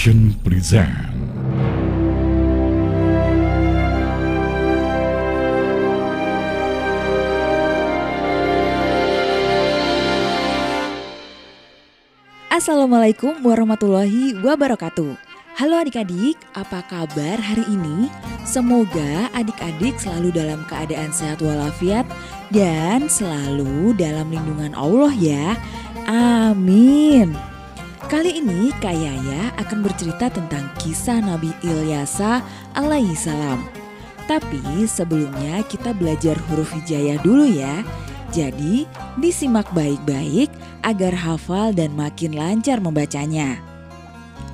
Present Assalamualaikum warahmatullahi wabarakatuh. Halo adik-adik, apa kabar hari ini? Semoga adik-adik selalu dalam keadaan sehat walafiat dan selalu dalam lindungan Allah ya. Amin. Kali ini Kak Yaya akan bercerita tentang kisah Nabi Ilyasa alaihi salam. Tapi sebelumnya kita belajar huruf hijayah dulu ya. Jadi disimak baik-baik agar hafal dan makin lancar membacanya.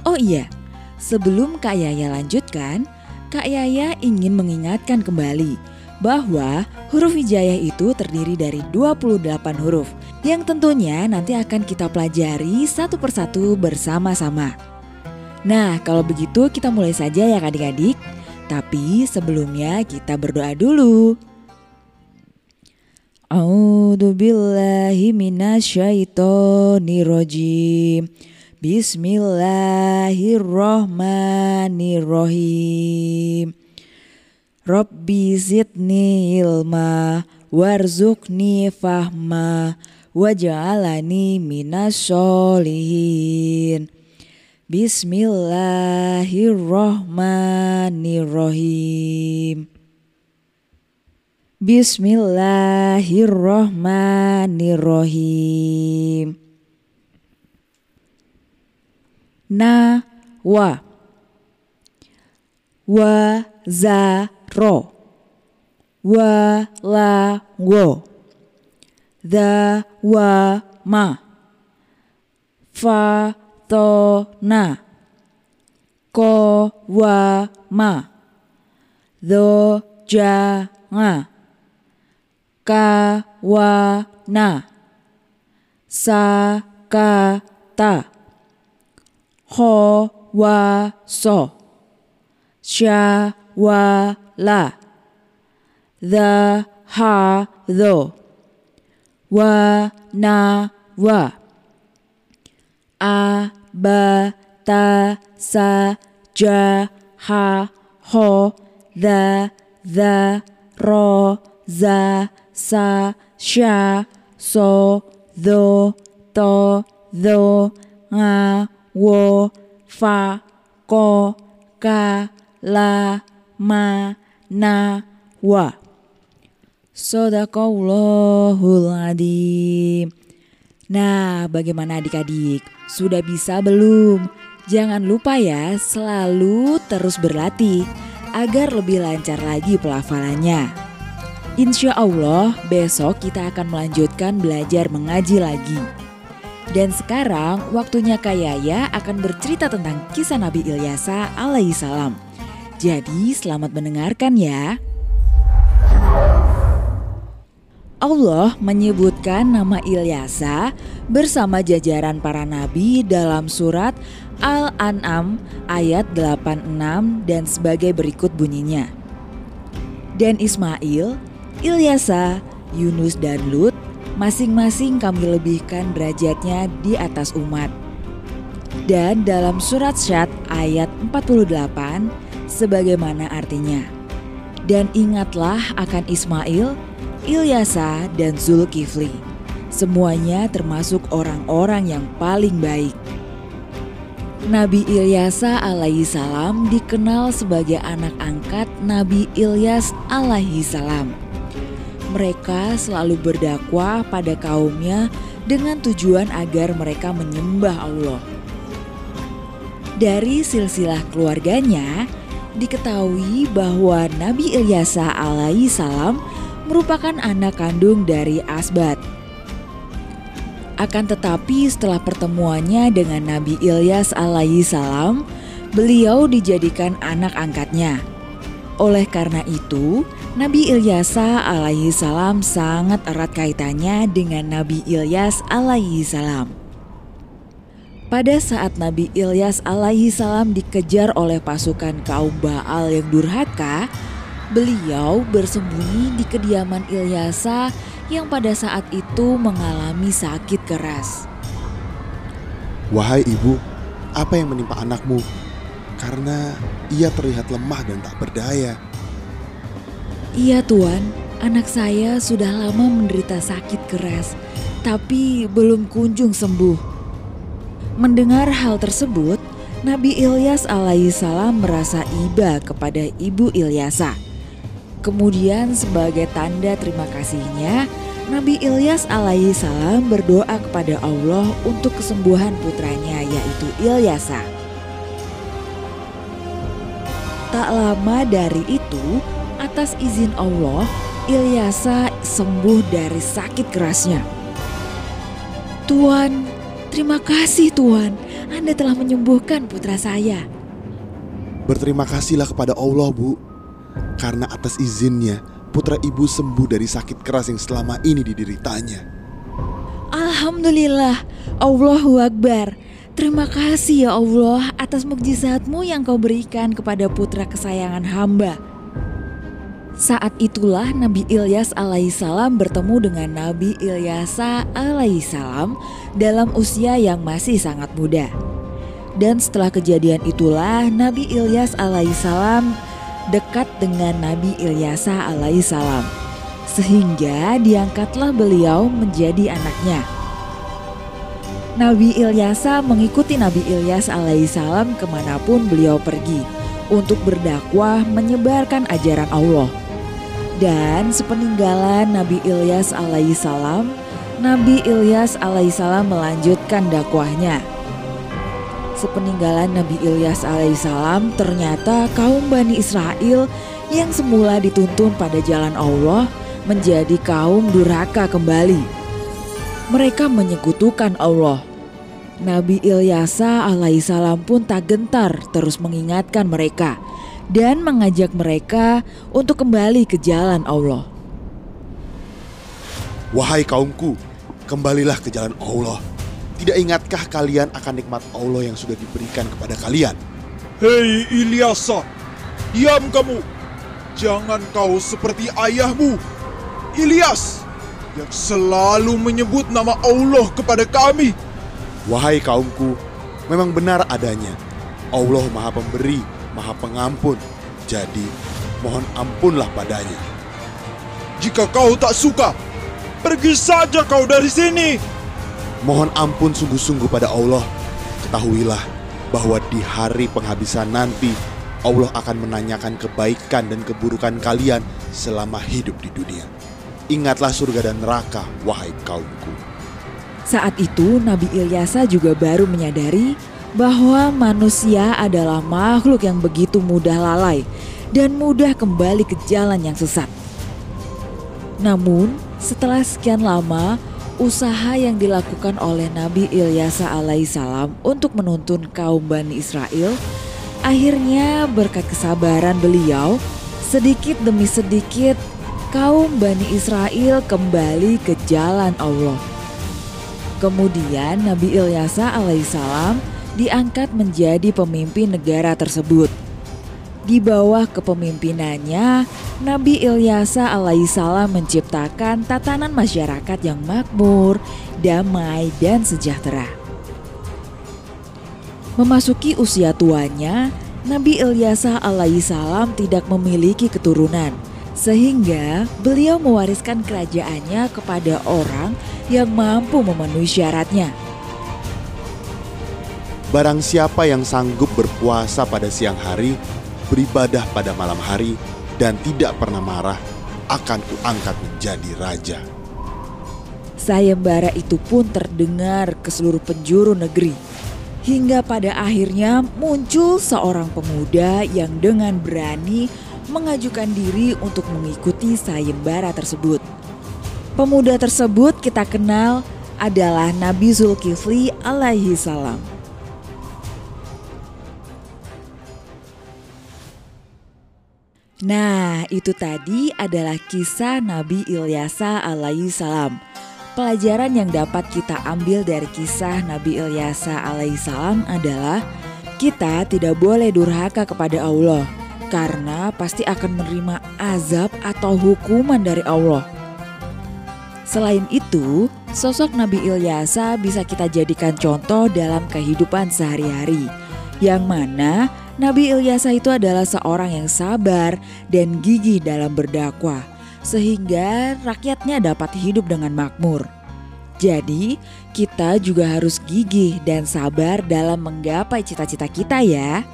Oh iya, sebelum Kak Yaya lanjutkan, Kak Yaya ingin mengingatkan kembali bahwa huruf hijayah itu terdiri dari 28 huruf yang tentunya nanti akan kita pelajari satu persatu bersama-sama. Nah, kalau begitu kita mulai saja ya adik-adik. Tapi sebelumnya kita berdoa dulu. A'udzu billahi minasyaitonir rajim. Bismillahirrahmanirrahim. Rabbi zidni ilma warzuqni fahma waj'alani minasyolihin. Bismillahirrahmanirrahim. Bismillahirrahmanirrahim. Na wa wa za ro wa la wo the wa ma fa to na ko wa ma do ja nga ka wa na sa ka ta ho wa so sha wa la the ha tho wa na wa. A ba ta sa ja ha ho the the ro za sa sha so tho to tho nga wo fa ko ka la ma na wa Sodakallahul adim Nah bagaimana adik-adik Sudah bisa belum? Jangan lupa ya selalu terus berlatih Agar lebih lancar lagi pelafalannya Insya Allah besok kita akan melanjutkan belajar mengaji lagi dan sekarang waktunya Kak Yaya akan bercerita tentang kisah Nabi Ilyasa alaihissalam. Jadi selamat mendengarkan ya. Allah menyebutkan nama Ilyasa bersama jajaran para nabi dalam surat Al-An'am ayat 86 dan sebagai berikut bunyinya. Dan Ismail, Ilyasa, Yunus dan Lut masing-masing kami lebihkan derajatnya di atas umat. Dan dalam surat Syad ayat 48 sebagaimana artinya. Dan ingatlah akan Ismail, Ilyasa dan Zulkifli. Semuanya termasuk orang-orang yang paling baik. Nabi Ilyasa alaihi salam dikenal sebagai anak angkat Nabi Ilyas alaihi salam. Mereka selalu berdakwah pada kaumnya dengan tujuan agar mereka menyembah Allah. Dari silsilah keluarganya, diketahui bahwa Nabi Ilyasa alaihi salam merupakan anak kandung dari Asbat. Akan tetapi setelah pertemuannya dengan Nabi Ilyas alaihi salam, beliau dijadikan anak angkatnya. Oleh karena itu, Nabi Ilyasa alaihi salam sangat erat kaitannya dengan Nabi Ilyas alaihi salam. Pada saat Nabi Ilyas alaihi salam dikejar oleh pasukan kaum Baal yang durhaka, beliau bersembunyi di kediaman Ilyasa yang pada saat itu mengalami sakit keras. Wahai ibu, apa yang menimpa anakmu karena ia terlihat lemah dan tak berdaya. Iya tuan, anak saya sudah lama menderita sakit keras, tapi belum kunjung sembuh. Mendengar hal tersebut, Nabi Ilyas alaihissalam merasa iba kepada ibu Ilyasa. Kemudian sebagai tanda terima kasihnya, Nabi Ilyas alaihissalam berdoa kepada Allah untuk kesembuhan putranya yaitu Ilyasa. Tak lama dari itu, atas izin Allah, Ilyasa sembuh dari sakit kerasnya. Tuan, terima kasih Tuan, Anda telah menyembuhkan putra saya. Berterima kasihlah kepada Allah, Bu. Karena atas izinnya, putra ibu sembuh dari sakit keras yang selama ini dideritanya. Alhamdulillah, Allahu Akbar. Terima kasih ya Allah atas mukjizatmu yang kau berikan kepada putra kesayangan hamba. Saat itulah Nabi Ilyas alaihissalam bertemu dengan Nabi Ilyasa alaihissalam dalam usia yang masih sangat muda. Dan setelah kejadian itulah Nabi Ilyas alaihissalam dekat dengan Nabi Ilyasa alaihissalam. Sehingga diangkatlah beliau menjadi anaknya. Nabi Ilyasa mengikuti Nabi Ilyas alaihissalam ke mana pun beliau pergi untuk berdakwah menyebarkan ajaran Allah. Dan sepeninggalan Nabi Ilyas alaihissalam, Nabi Ilyas alaihissalam melanjutkan dakwahnya. Sepeninggalan Nabi Ilyas alaihissalam, ternyata kaum Bani Israel yang semula dituntun pada jalan Allah menjadi kaum durhaka kembali mereka menyekutukan Allah. Nabi Ilyasa alaihissalam pun tak gentar terus mengingatkan mereka dan mengajak mereka untuk kembali ke jalan Allah. Wahai kaumku, kembalilah ke jalan Allah. Tidak ingatkah kalian akan nikmat Allah yang sudah diberikan kepada kalian? Hei Ilyasa, diam kamu. Jangan kau seperti ayahmu, Ilyas yang selalu menyebut nama Allah kepada kami. Wahai kaumku, memang benar adanya. Allah Maha Pemberi, Maha Pengampun. Jadi, mohon ampunlah padanya. Jika kau tak suka, pergi saja kau dari sini. Mohon ampun sungguh-sungguh pada Allah. Ketahuilah bahwa di hari penghabisan nanti Allah akan menanyakan kebaikan dan keburukan kalian selama hidup di dunia. Ingatlah surga dan neraka, wahai kaumku. Saat itu Nabi Ilyasa juga baru menyadari bahwa manusia adalah makhluk yang begitu mudah lalai dan mudah kembali ke jalan yang sesat. Namun, setelah sekian lama, usaha yang dilakukan oleh Nabi Ilyasa alaihissalam untuk menuntun kaum Bani Israel akhirnya berkat kesabaran beliau sedikit demi sedikit kaum Bani Israel kembali ke jalan Allah. Kemudian Nabi Ilyasa alaihissalam diangkat menjadi pemimpin negara tersebut. Di bawah kepemimpinannya, Nabi Ilyasa alaihissalam menciptakan tatanan masyarakat yang makmur, damai, dan sejahtera. Memasuki usia tuanya, Nabi Ilyasa alaihissalam tidak memiliki keturunan sehingga beliau mewariskan kerajaannya kepada orang yang mampu memenuhi syaratnya. Barang siapa yang sanggup berpuasa pada siang hari, beribadah pada malam hari, dan tidak pernah marah, akan kuangkat menjadi raja. Sayembara itu pun terdengar ke seluruh penjuru negeri. Hingga pada akhirnya muncul seorang pemuda yang dengan berani mengajukan diri untuk mengikuti sayembara tersebut. Pemuda tersebut kita kenal adalah Nabi Zulkifli alaihi salam. Nah, itu tadi adalah kisah Nabi Ilyasa alaihi salam. Pelajaran yang dapat kita ambil dari kisah Nabi Ilyasa alaihi salam adalah kita tidak boleh durhaka kepada Allah karena pasti akan menerima azab atau hukuman dari Allah. Selain itu, sosok Nabi Ilyasa bisa kita jadikan contoh dalam kehidupan sehari-hari. Yang mana Nabi Ilyasa itu adalah seorang yang sabar dan gigih dalam berdakwah, sehingga rakyatnya dapat hidup dengan makmur. Jadi, kita juga harus gigih dan sabar dalam menggapai cita-cita kita ya.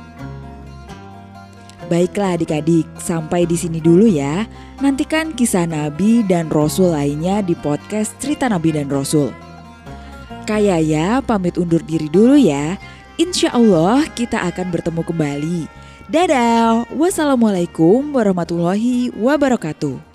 Baiklah adik-adik, sampai di sini dulu ya. Nantikan kisah Nabi dan Rasul lainnya di podcast Cerita Nabi dan Rasul. Kayak ya, pamit undur diri dulu ya. Insya Allah kita akan bertemu kembali. Dadah, wassalamualaikum warahmatullahi wabarakatuh.